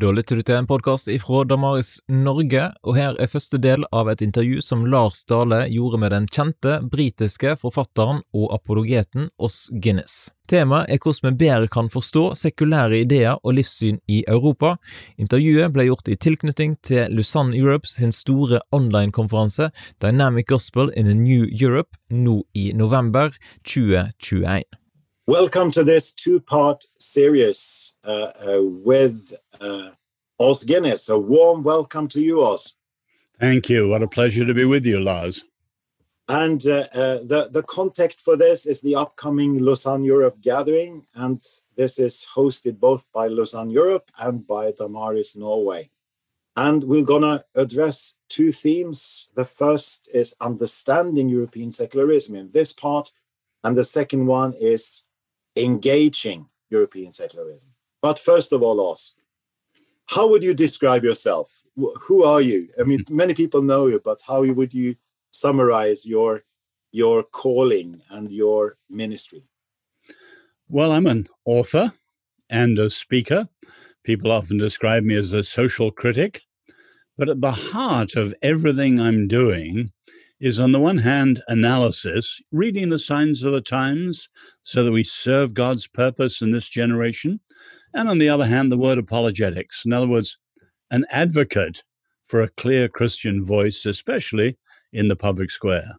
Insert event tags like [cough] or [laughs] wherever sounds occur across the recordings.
Da lytter du til en podkast ifra Damaris Norge, og her er første del av et intervju som Lars Dale gjorde med den kjente britiske forfatteren og apologeten Oss Guinness. Temaet er hvordan vi bedre kan forstå sekulære ideer og livssyn i Europa. Intervjuet ble gjort i tilknytning til Lusanne Europes sin store online-konferanse Dynamic Gospel in a New Europe nå i november 2021. Welcome to this two-part series uh, uh, with uh, Os Guinness. A warm welcome to you, Os. Thank you. What a pleasure to be with you, Lars. And uh, uh, the, the context for this is the upcoming Lausanne Europe gathering. And this is hosted both by Lausanne Europe and by Damaris Norway. And we're going to address two themes. The first is understanding European secularism in this part. And the second one is engaging European secularism. But first of all, Os, how would you describe yourself? Who are you? I mean, hmm. many people know you, but how would you summarize your your calling and your ministry? Well, I'm an author and a speaker. People often describe me as a social critic. But at the heart of everything I'm doing is on the one hand analysis, reading the signs of the times so that we serve God's purpose in this generation, and on the other hand, the word apologetics. In other words, an advocate for a clear Christian voice, especially in the public square.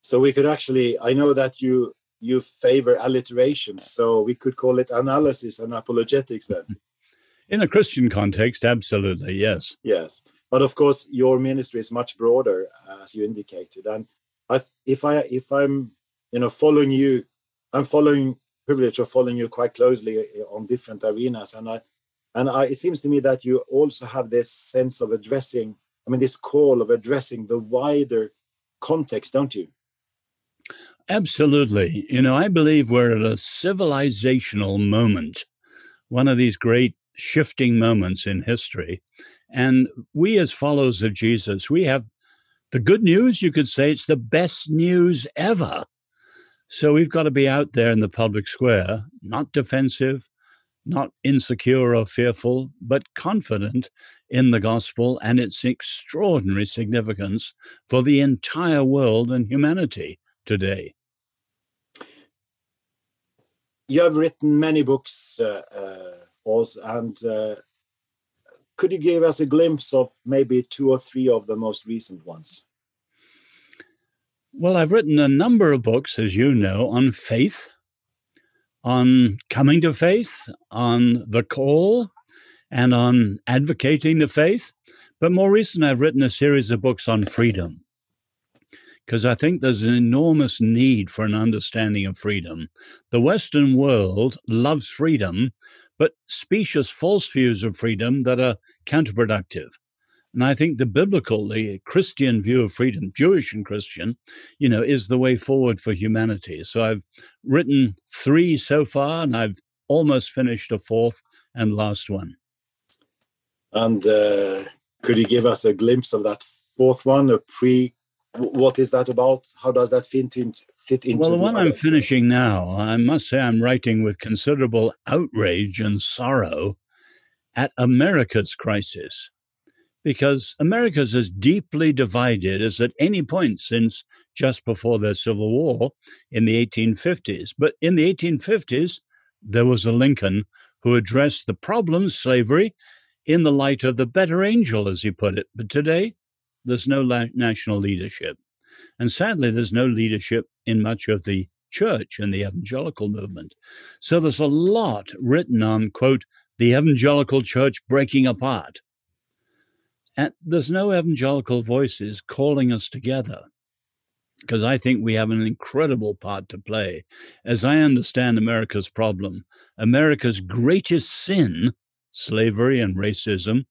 So we could actually, I know that you you favor alliteration, so we could call it analysis and apologetics then. [laughs] In a Christian context, absolutely, yes. Yes. But of course, your ministry is much broader, as you indicated. And I, if I if I'm you know following you, I'm following privilege of following you quite closely uh, on different arenas, and I and I, it seems to me that you also have this sense of addressing. I mean, this call of addressing the wider context, don't you? Absolutely. You know, I believe we're at a civilizational moment, one of these great shifting moments in history. And we, as followers of Jesus, we have the good news. You could say it's the best news ever. So we've got to be out there in the public square, not defensive, not insecure or fearful, but confident in the gospel and its extraordinary significance for the entire world and humanity today. You have written many books, uh, uh, and uh, could you give us a glimpse of maybe two or three of the most recent ones? Well, I've written a number of books, as you know, on faith, on coming to faith, on the call, and on advocating the faith. But more recently, I've written a series of books on freedom because I think there's an enormous need for an understanding of freedom. The Western world loves freedom, but specious false views of freedom that are counterproductive. And I think the biblical, the Christian view of freedom, Jewish and Christian, you know, is the way forward for humanity. So I've written three so far, and I've almost finished a fourth and last one. And uh, could you give us a glimpse of that fourth one, a pre? What is that about? How does that fit, in, fit into? Well, the, the one I'm finishing now, I must say, I'm writing with considerable outrage and sorrow at America's crisis because America's as deeply divided as at any point since just before the Civil War in the 1850s. But in the 1850s, there was a Lincoln who addressed the problem, slavery, in the light of the better angel, as he put it. But today, there's no la- national leadership. And sadly, there's no leadership in much of the church and the evangelical movement. So there's a lot written on, quote, the evangelical church breaking apart. And there's no evangelical voices calling us together because I think we have an incredible part to play. As I understand America's problem, America's greatest sin, slavery and racism,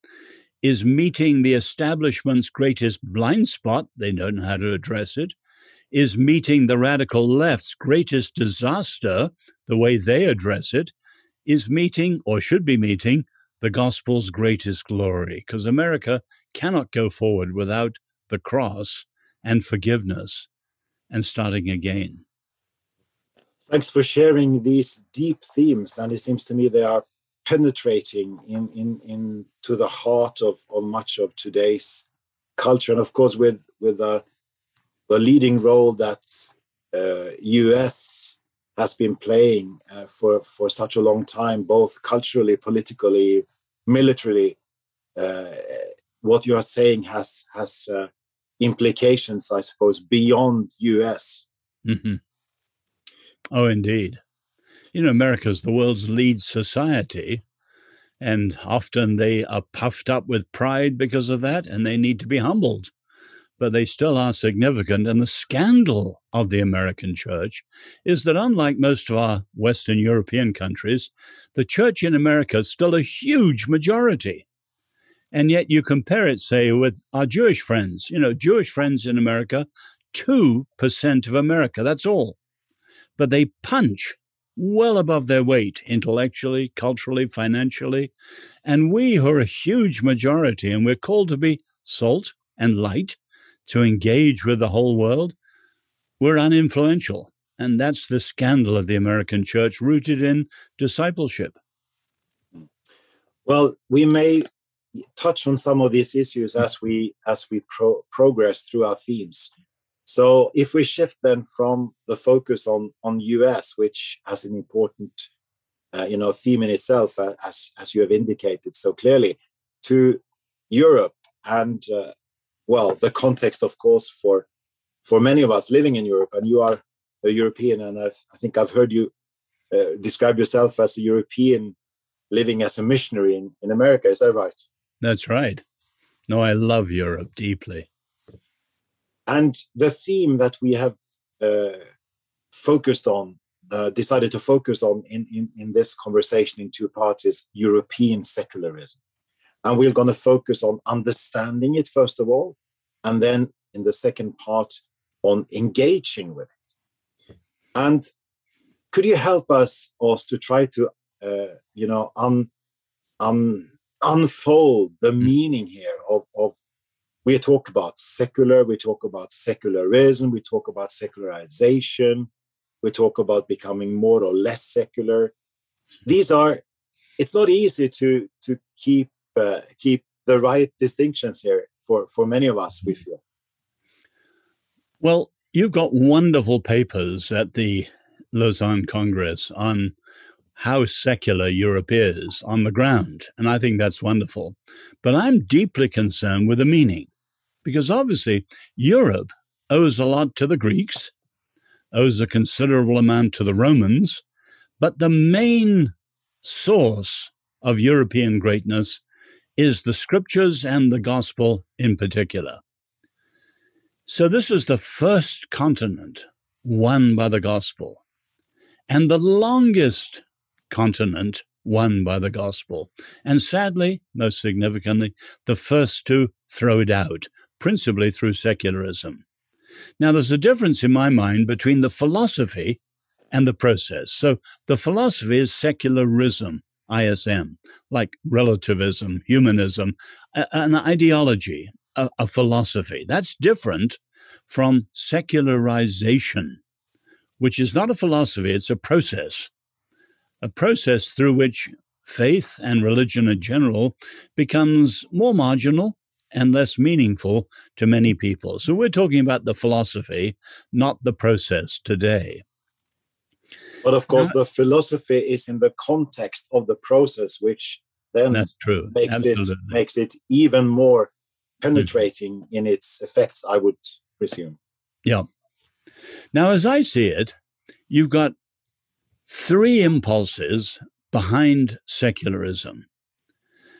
is meeting the establishment's greatest blind spot, they don't know how to address it, is meeting the radical left's greatest disaster, the way they address it, is meeting or should be meeting the gospel's greatest glory, because America cannot go forward without the cross and forgiveness and starting again. Thanks for sharing these deep themes, and it seems to me they are penetrating in, in, into the heart of, of much of today's culture. And of course, with, with the, the leading role that uh, US has been playing uh, for, for such a long time, both culturally, politically, militarily, uh, what you are saying has, has uh, implications, I suppose, beyond US. Mm-hmm. Oh, indeed. You know, America is the world's lead society, and often they are puffed up with pride because of that, and they need to be humbled. But they still are significant. And the scandal of the American church is that, unlike most of our Western European countries, the church in America is still a huge majority. And yet you compare it, say, with our Jewish friends. You know, Jewish friends in America, 2% of America, that's all. But they punch well above their weight intellectually, culturally, financially. And we, who are a huge majority, and we're called to be salt and light, to engage with the whole world, we're uninfluential. And that's the scandal of the American church rooted in discipleship. Well, we may touch on some of these issues as we as we pro- progress through our themes. So if we shift then from the focus on on US, which has an important uh, you know theme in itself, uh, as as you have indicated so clearly, to Europe and uh, well the context, of course, for for many of us living in Europe, and you are a European, and I've, i think I've heard you uh, describe yourself as a European living as a missionary in, in America. Is that right? That's right. No, I love Europe deeply. And the theme that we have uh, focused on, uh, decided to focus on in, in, in this conversation in two parts is European secularism. And we're going to focus on understanding it, first of all, and then in the second part on engaging with it. And could you help us, us to try to, uh, you know, un, un, unfold the mm. meaning here of, of we talk about secular, we talk about secularism, we talk about secularization, we talk about becoming more or less secular. These are, it's not easy to to keep uh, keep the right distinctions here for for many of us. We feel. Well, you've got wonderful papers at the Lausanne Congress on how secular Europe is on the ground. And I think that's wonderful. But I'm deeply concerned with the meaning, because obviously Europe owes a lot to the Greeks, owes a considerable amount to the Romans, but the main source of European greatness is the scriptures and the gospel in particular. So, this is the first continent won by the gospel and the longest continent won by the gospel. And sadly, most significantly, the first to throw it out, principally through secularism. Now, there's a difference in my mind between the philosophy and the process. So, the philosophy is secularism, ISM, like relativism, humanism, an ideology, a, a philosophy. That's different from secularization, which is not a philosophy, it's a process a process through which faith and religion in general becomes more marginal and less meaningful to many people. So we're talking about the philosophy, not the process today. But of course, now, the philosophy is in the context of the process, which then that's true. makes Absolutely. it makes it even more penetrating mm. in its effects. I would presume. Yeah. Now, as I see it, you've got three impulses behind secularism.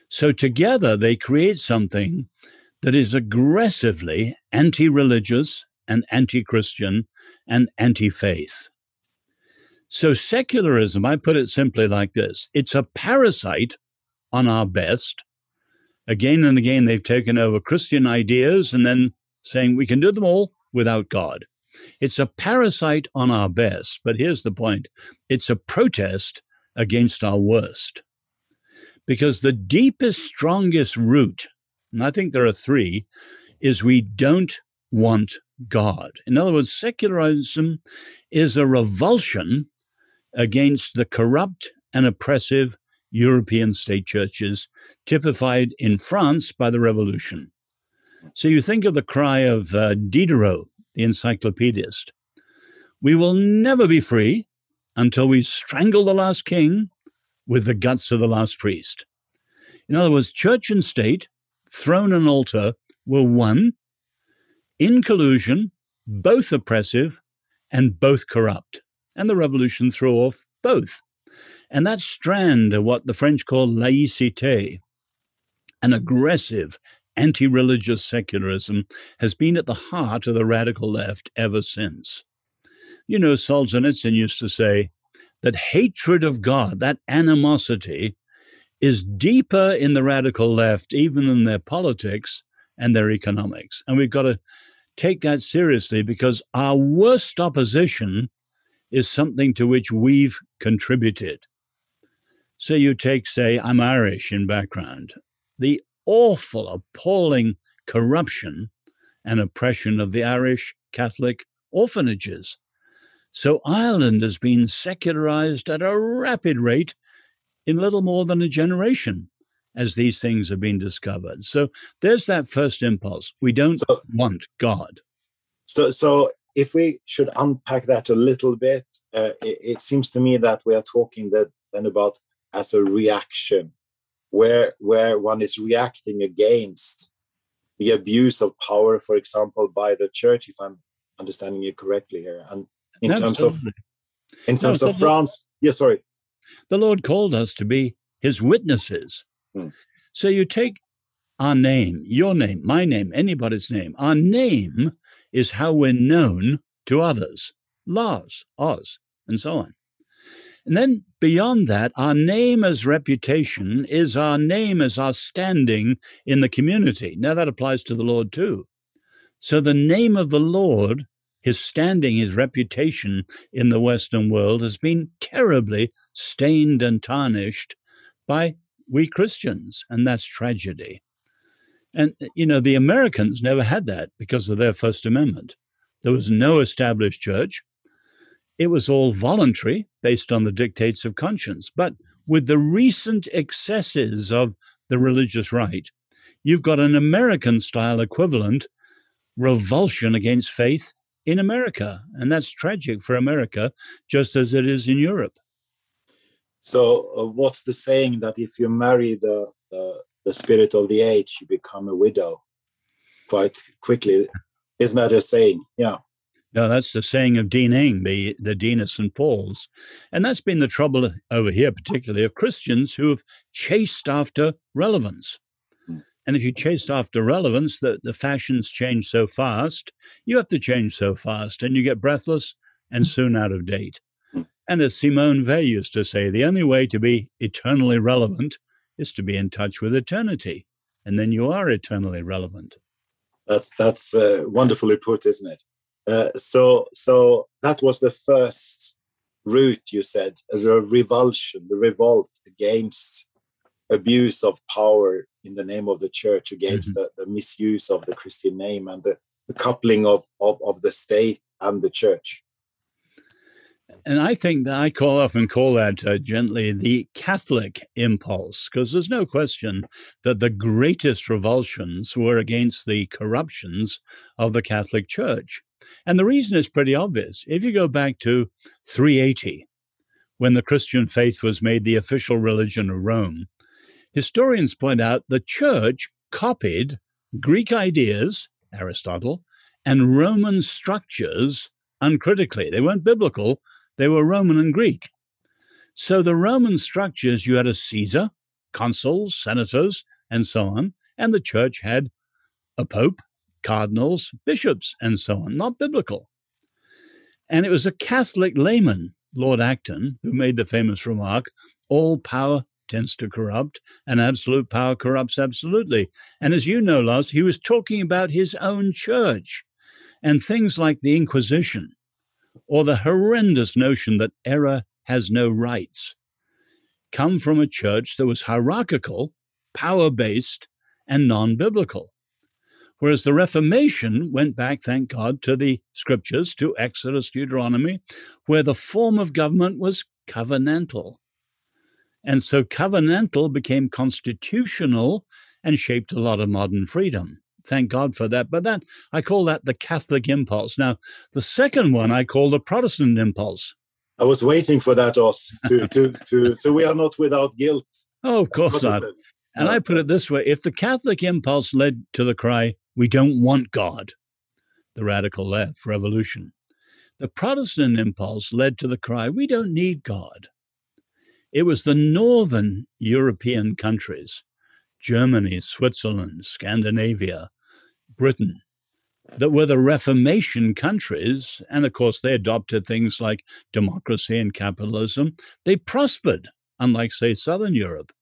So together they create something that is aggressively anti religious and anti Christian and anti faith. So secularism, I put it simply like this it's a parasite on our best. Again and again, they've taken over Christian ideas and then saying we can do them all without God. It's a parasite on our best, but here's the point it's a protest against our worst. Because the deepest, strongest root, and I think there are three, is we don't want God. In other words, secularism is a revulsion against the corrupt and oppressive European state churches, typified in France by the Revolution. So you think of the cry of uh, Diderot, the encyclopedist We will never be free until we strangle the last king with the guts of the last priest. In other words, church and state, throne and altar, were one, in collusion, both oppressive and both corrupt. And the revolution threw off both. And that strand of what the French call laïcité, an aggressive anti religious secularism, has been at the heart of the radical left ever since. You know, Solzhenitsyn used to say that hatred of God, that animosity, is deeper in the radical left, even in their politics and their economics. And we've got to take that seriously because our worst opposition is something to which we've contributed. So you take, say, I'm Irish in background, the awful, appalling corruption and oppression of the Irish Catholic orphanages. So Ireland has been secularized at a rapid rate in little more than a generation as these things have been discovered. So there's that first impulse. We don't so, want God. So, so if we should unpack that a little bit, uh, it, it, seems to me that we are talking that then about as a reaction, where where one is reacting against the abuse of power, for example, by the church. If I'm understanding you correctly here, and in terms of in terms no, of France, yes, yeah, sorry, the Lord called us to be his witnesses. Hmm. So you take our name, your name, my name, anybody's name. Our name is how we're known to others. Lars, Os, and so on. And then beyond that, our name as reputation is our name as our standing in the community. Now that applies to the Lord too. So the name of the Lord his standing, his reputation in the Western world has been terribly stained and tarnished by we Christians, and that's tragedy. And, you know, the Americans never had that because of their First Amendment. There was no established church. It was all voluntary based on the dictates of conscience. But with the recent excesses of the religious right, you've got an American style equivalent revulsion against faith in America. And that's tragic for America, just as it is in Europe. So, uh, what's the saying that if you marry the, the, the spirit of the age, you become a widow quite quickly? Isn't that a saying? Yeah. No, that's the saying of Dean Inge, the, the Dean of St. Paul's. And that's been the trouble over here, particularly of Christians who have chased after relevance. Hmm. And if you chased after relevance, the, the fashions change so fast, you have to change so fast, and you get breathless and hmm. soon out of date. Hmm. And as Simone Weil used to say, the only way to be eternally relevant is to be in touch with eternity, and then you are eternally relevant. That's that's uh, wonderfully put, isn't it? Uh, so so that was the first root you said, the revulsion, the revolt against abuse of power in the name of the church against mm-hmm. the, the, misuse of the Christian name and the, the coupling of, of, of, the state and the church. And I think that I call often call that uh, gently the Catholic impulse, because there's no question that the greatest revulsions were against the corruptions of the Catholic Church. And the reason is pretty obvious. If you go back to 380, when the Christian faith was made the official religion of Rome, Historians point out the church copied Greek ideas, Aristotle, and Roman structures uncritically. They weren't biblical, they were Roman and Greek. So the Roman structures, you had a Caesar, consuls, senators, and so on, and the church had a pope, cardinals, bishops, and so on, not biblical. And it was a Catholic layman, Lord Acton, who made the famous remark all power tends to corrupt, and absolute power corrupts absolutely. And as you know, Lars, he was talking about his own church and things like the Inquisition or the horrendous notion that error has no rights come from a church that was hierarchical, power based, and non biblical. Whereas the Reformation went back, thank God, to the scriptures, to Exodus, Deuteronomy, where the form of government was covenantal. And so covenantal became constitutional and shaped a lot of modern freedom. Thank God for that. But that I call that the Catholic impulse. Now, the second one I call the Protestant impulse. I was waiting for that, Os, to, to, [laughs] to, so we are not without guilt. Oh, of course not. And I put it this way if the Catholic impulse led to the cry, we don't want God, the radical left, revolution, the Protestant impulse led to the cry, we don't need God. It was the northern European countries, Germany, Switzerland, Scandinavia, Britain, that were the Reformation countries. And of course, they adopted things like democracy and capitalism. They prospered, unlike, say, Southern Europe.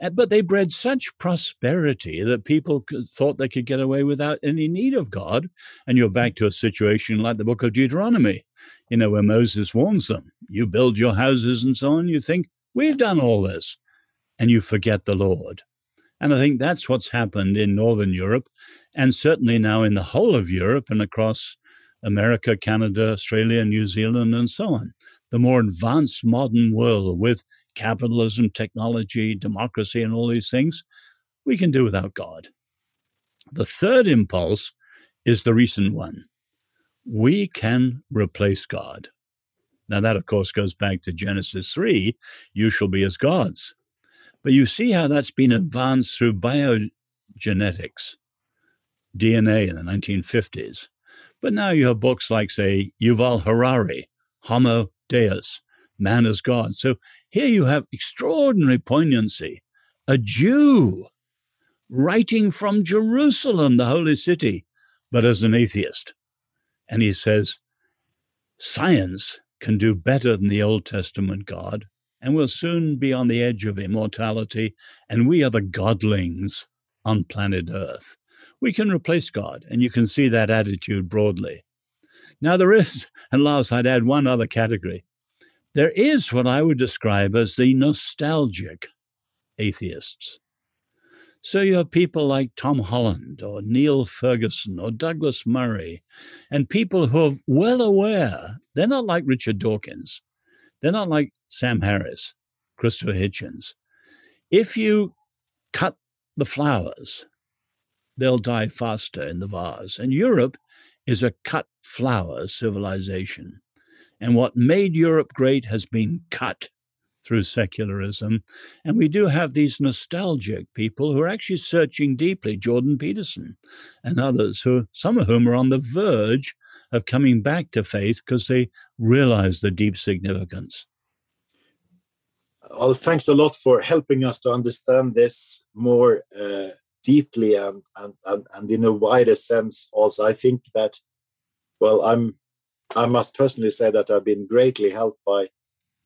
Eh, but they bred such prosperity that people thought they could get away without any need of God. And you're back to a situation like the book of Deuteronomy, you know, where Moses warns them you build your houses and so on. You think, we've done all this. And you forget the Lord. And I think that's what's happened in Northern Europe, and certainly now in the whole of Europe and across America, Canada, Australia, New Zealand, and so on. The more advanced modern world with capitalism, technology, democracy, and all these things, we can do without God. The third impulse is the recent one. We can replace God. Now, that, of course, goes back to Genesis 3 you shall be as gods. But you see how that's been advanced through biogenetics, DNA in the 1950s. But now you have books like, say, Yuval Harari, Homo Deus, Man as God. So here you have extraordinary poignancy. A Jew writing from Jerusalem, the holy city, but as an atheist. And he says, science can do better than the Old Testament God, and we'll soon be on the edge of immortality, and we are the godlings on planet Earth. We can replace God, and you can see that attitude broadly. Now, there is, [laughs] and last, I'd add one other category. There is what I would describe as the nostalgic atheists. So you have people like Tom Holland or Niall Ferguson or Douglas Murray, and people who are well aware, they're not like Richard Dawkins. They're not like Sam Harris, Christopher Hitchens. If you cut the flowers, they'll die faster in the vase. And Europe is a cut flower civilization. And what made Europe great has been cut through secularism. And we do have these nostalgic people who are actually searching deeply, Jordan Peterson and others, who some of whom are on the verge of coming back to faith because they realize the deep significance. Well, thanks a lot for helping us to understand this more uh, deeply and, and, and, and in a wider sense. Also, I think that, well, I'm I must personally say that I've been greatly helped by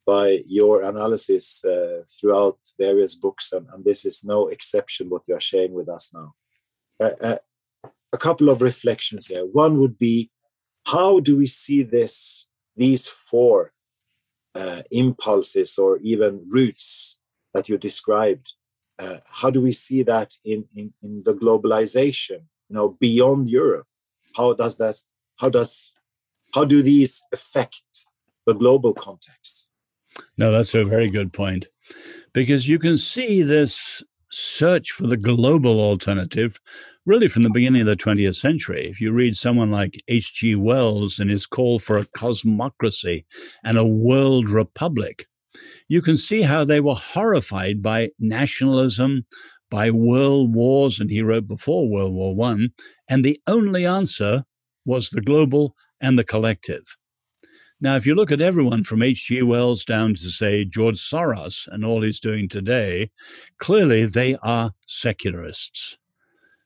by your analysis uh, throughout various books, and, and, this is no exception what you are sharing with us now. Uh, uh, a couple of reflections here. One would be, how do we see this? These four uh, impulses or even roots that you described. Uh, how do we see that in, in in the globalization? You know, beyond Europe. How does that? How does how do these affect the global context? No, that's a very good point. Because you can see this search for the global alternative really from the beginning of the 20th century. If you read someone like H.G. Wells and his call for a cosmocracy and a world republic, you can see how they were horrified by nationalism, by world wars, and he wrote before World War One, and the only answer was the global and the collective. Now, if you look at everyone from H.G. Wells down to, say, George Soros and all he's doing today, clearly they are secularists.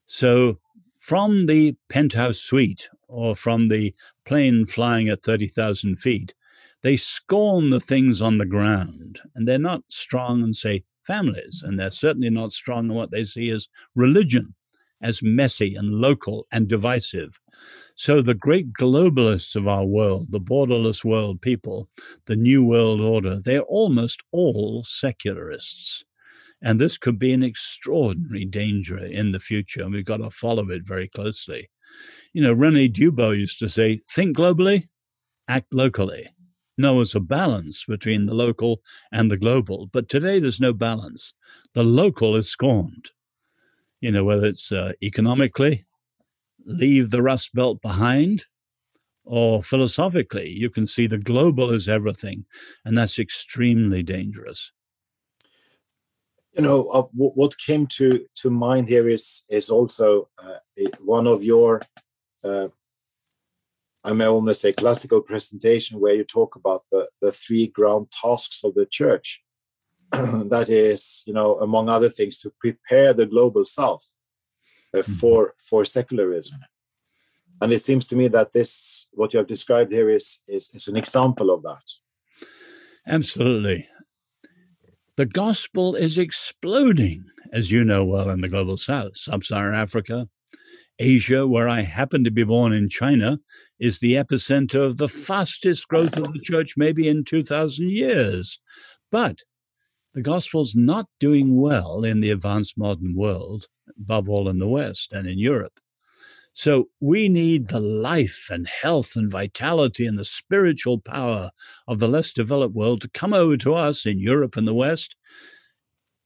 So, from the penthouse suite or from the plane flying at 30,000 feet, they scorn the things on the ground and they're not strong in, say, families. And they're certainly not strong in what they see as religion as messy and local and divisive. So the great globalists of our world, the borderless world people, the New World Order, they're almost all secularists. And this could be an extraordinary danger in the future, and we've got to follow it very closely. You know, Rene Dubos used to say, think globally, act locally. know as a balance between the local and the global. But today there's no balance. The local is scorned. You know, whether it's uh, economically, leave the Rust Belt behind, or philosophically, you can see the global is everything. And that's extremely dangerous. You know, uh, w- what came to, to mind here is, is also uh, one of your uh, I may almost say classical presentation where you talk about the, the three ground tasks of the church. [clears throat] that is, you know, among other things, to prepare the global south uh, mm-hmm. for for secularism. And it seems to me that this, what you have described here, is, is, is an example of that. Absolutely. The gospel is exploding, as you know well, in the global south, sub Saharan Africa, Asia, where I happen to be born in China, is the epicenter of the fastest growth of the church, maybe in 2,000 years. But the gospel's not doing well in the advanced modern world, above all in the West and in Europe. So we need the life and health and vitality and the spiritual power of the less developed world to come over to us in Europe and the West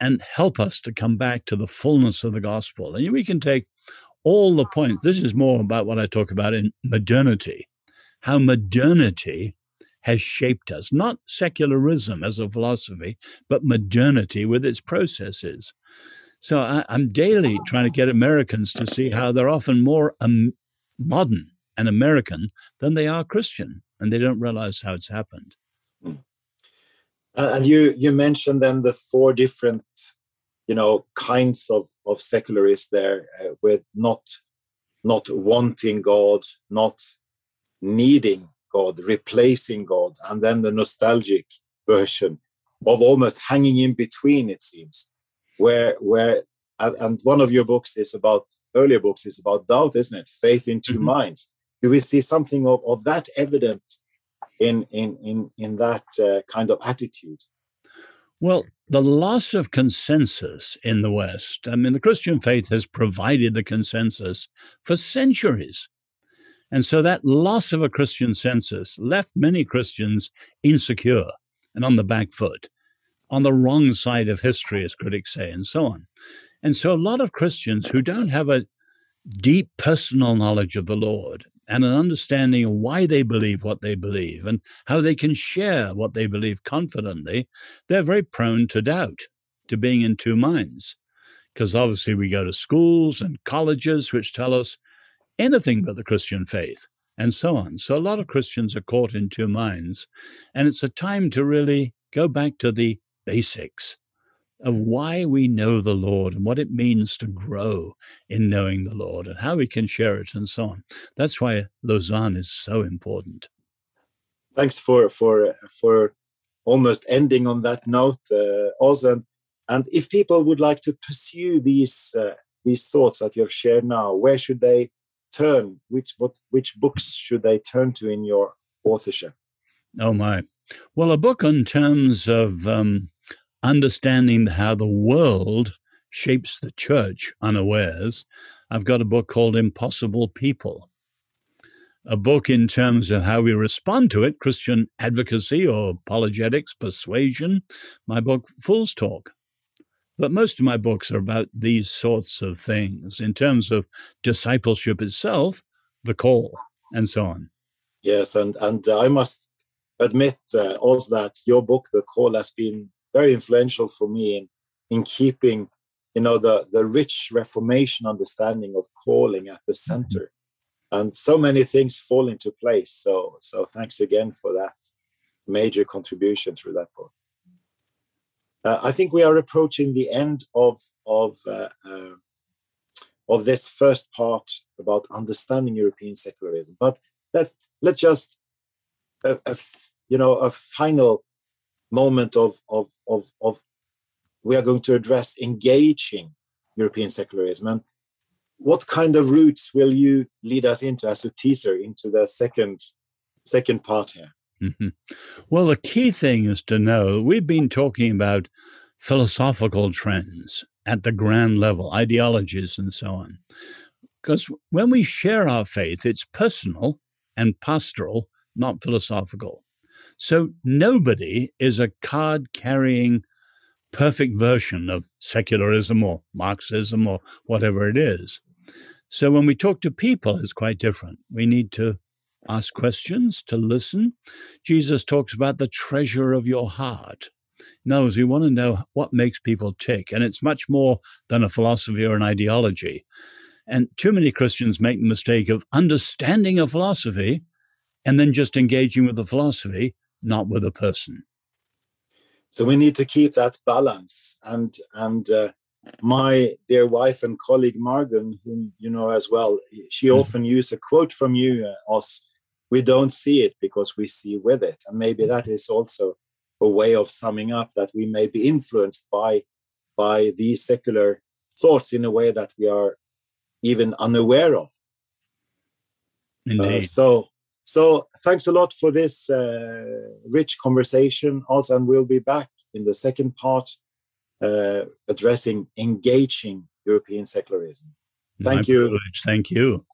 and help us to come back to the fullness of the gospel. And we can take all the points. This is more about what I talk about in modernity, how modernity has shaped us, not secularism as a philosophy, but modernity with its processes. So I, am daily trying to get Americans to see how they're often more um, modern and American than they are Christian, and they don't realize how it's happened. Uh, and you you mentioned then the four different you know kinds of of secularists there uh, with not not wanting god not needing god replacing god and then the nostalgic version of almost hanging in between it seems where where and one of your books is about earlier books is about doubt isn't it faith in 2 mm-hmm. minds do we see something of, of that evident in in in in that uh, kind of attitude well the loss of consensus in the West, I mean, the Christian faith has provided the consensus for centuries. And so that loss of a Christian census left many Christians insecure and on the back foot, on the wrong side of history, as critics say, and so on. And so a lot of Christians who don't have a deep personal knowledge of the Lord and an understanding of why they believe what they believe and how they can share what they believe confidently, they're very prone to doubt, to being in two minds. Because obviously, we go to schools and colleges which tell us anything but the Christian faith and so on. So, a lot of Christians are caught in two minds. And it's a time to really go back to the basics of why we know the Lord and what it means to grow in knowing the Lord and how we can share it and so on. That's why Lausanne is so important. Thanks for for for almost ending on that note, uh, also. And if people would like to pursue these uh, these thoughts that you have shared now, where should they turn? Which what which books should they turn to in your authorship? Oh my! Well, a book in terms of um, understanding how the world shapes the church unawares, I've got a book called Impossible People. A book in terms of how we respond to it, Christian advocacy or apologetics, persuasion, my book, Fool's Talk. But most of my books are about these sorts of things in terms of discipleship itself, the call, and so on. Yes, and, and I must admit uh, also that your book, The Call, has been very influential for me in in keeping you know the the rich reformation understanding of calling at the mm-hmm. center and so many things fall into place so so thanks again for that major contribution through that book uh, i think we are approaching the end of of uh, uh, of this first part about understanding european secularism but let let's just uh, you know a final moment of, of, of, of we are going to address engaging European secularism. And what kind of routes will you lead us into as a teaser into the second second part here? Mm-hmm. Well, the key thing is to know we've been talking about philosophical trends at the grand level, ideologies, and so on. Because when we share our faith, it's personal and pastoral, not philosophical. So nobody is a card carrying perfect version of secularism or Marxism or whatever it is. So when we talk to people, it's quite different. We need to ask questions, to listen. Jesus talks about the treasure of your heart. In other words, we want to know what makes people tick. And it's much more than a philosophy or an ideology. And too many Christians make the mistake of understanding a philosophy and then just engaging with the philosophy, not with a person. So we need to keep that balance. And and uh, my dear wife and colleague Margunn, whom you know as well, she mm-hmm. often uses a quote from you, uh, Os. We don't see it because we see with it, and maybe that is also a way of summing up that we may be influenced by by these secular thoughts in a way that we are even unaware of. Uh, so, so thanks a lot for this uh, rich conversation, also, and we'll be back in the second part uh, addressing engaging European secularism. Thank My you. Privilege. Thank you.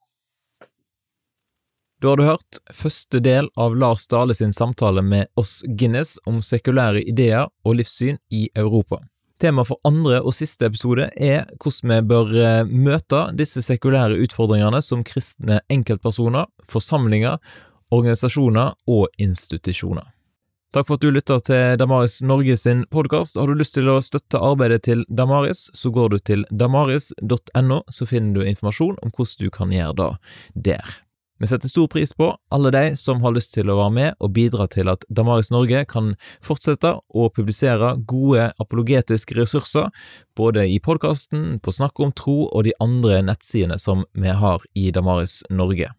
Da har du hørt første del av Lars Dale sin samtale med oss Guinness om sekulære ideer og livssyn i Europa. Tema for andre og siste episode er hvordan vi bør eh, møte disse sekulære utfordringene som kristne enkeltpersoner, forsamlinger, organisasjoner og institusjoner. Takk for at du lytter til Damaris Norge sin podkast. Har du lyst til å støtte arbeidet til Damaris, så går du til damaris.no, så finner du informasjon om hvordan du kan gjøre det der. Vi setter stor pris på alle de som har lyst til å være med og bidra til at Damaris Norge kan fortsette å publisere gode apologetiske ressurser, både i podkasten, på Snakk om tro og de andre nettsidene som vi har i Damaris Norge.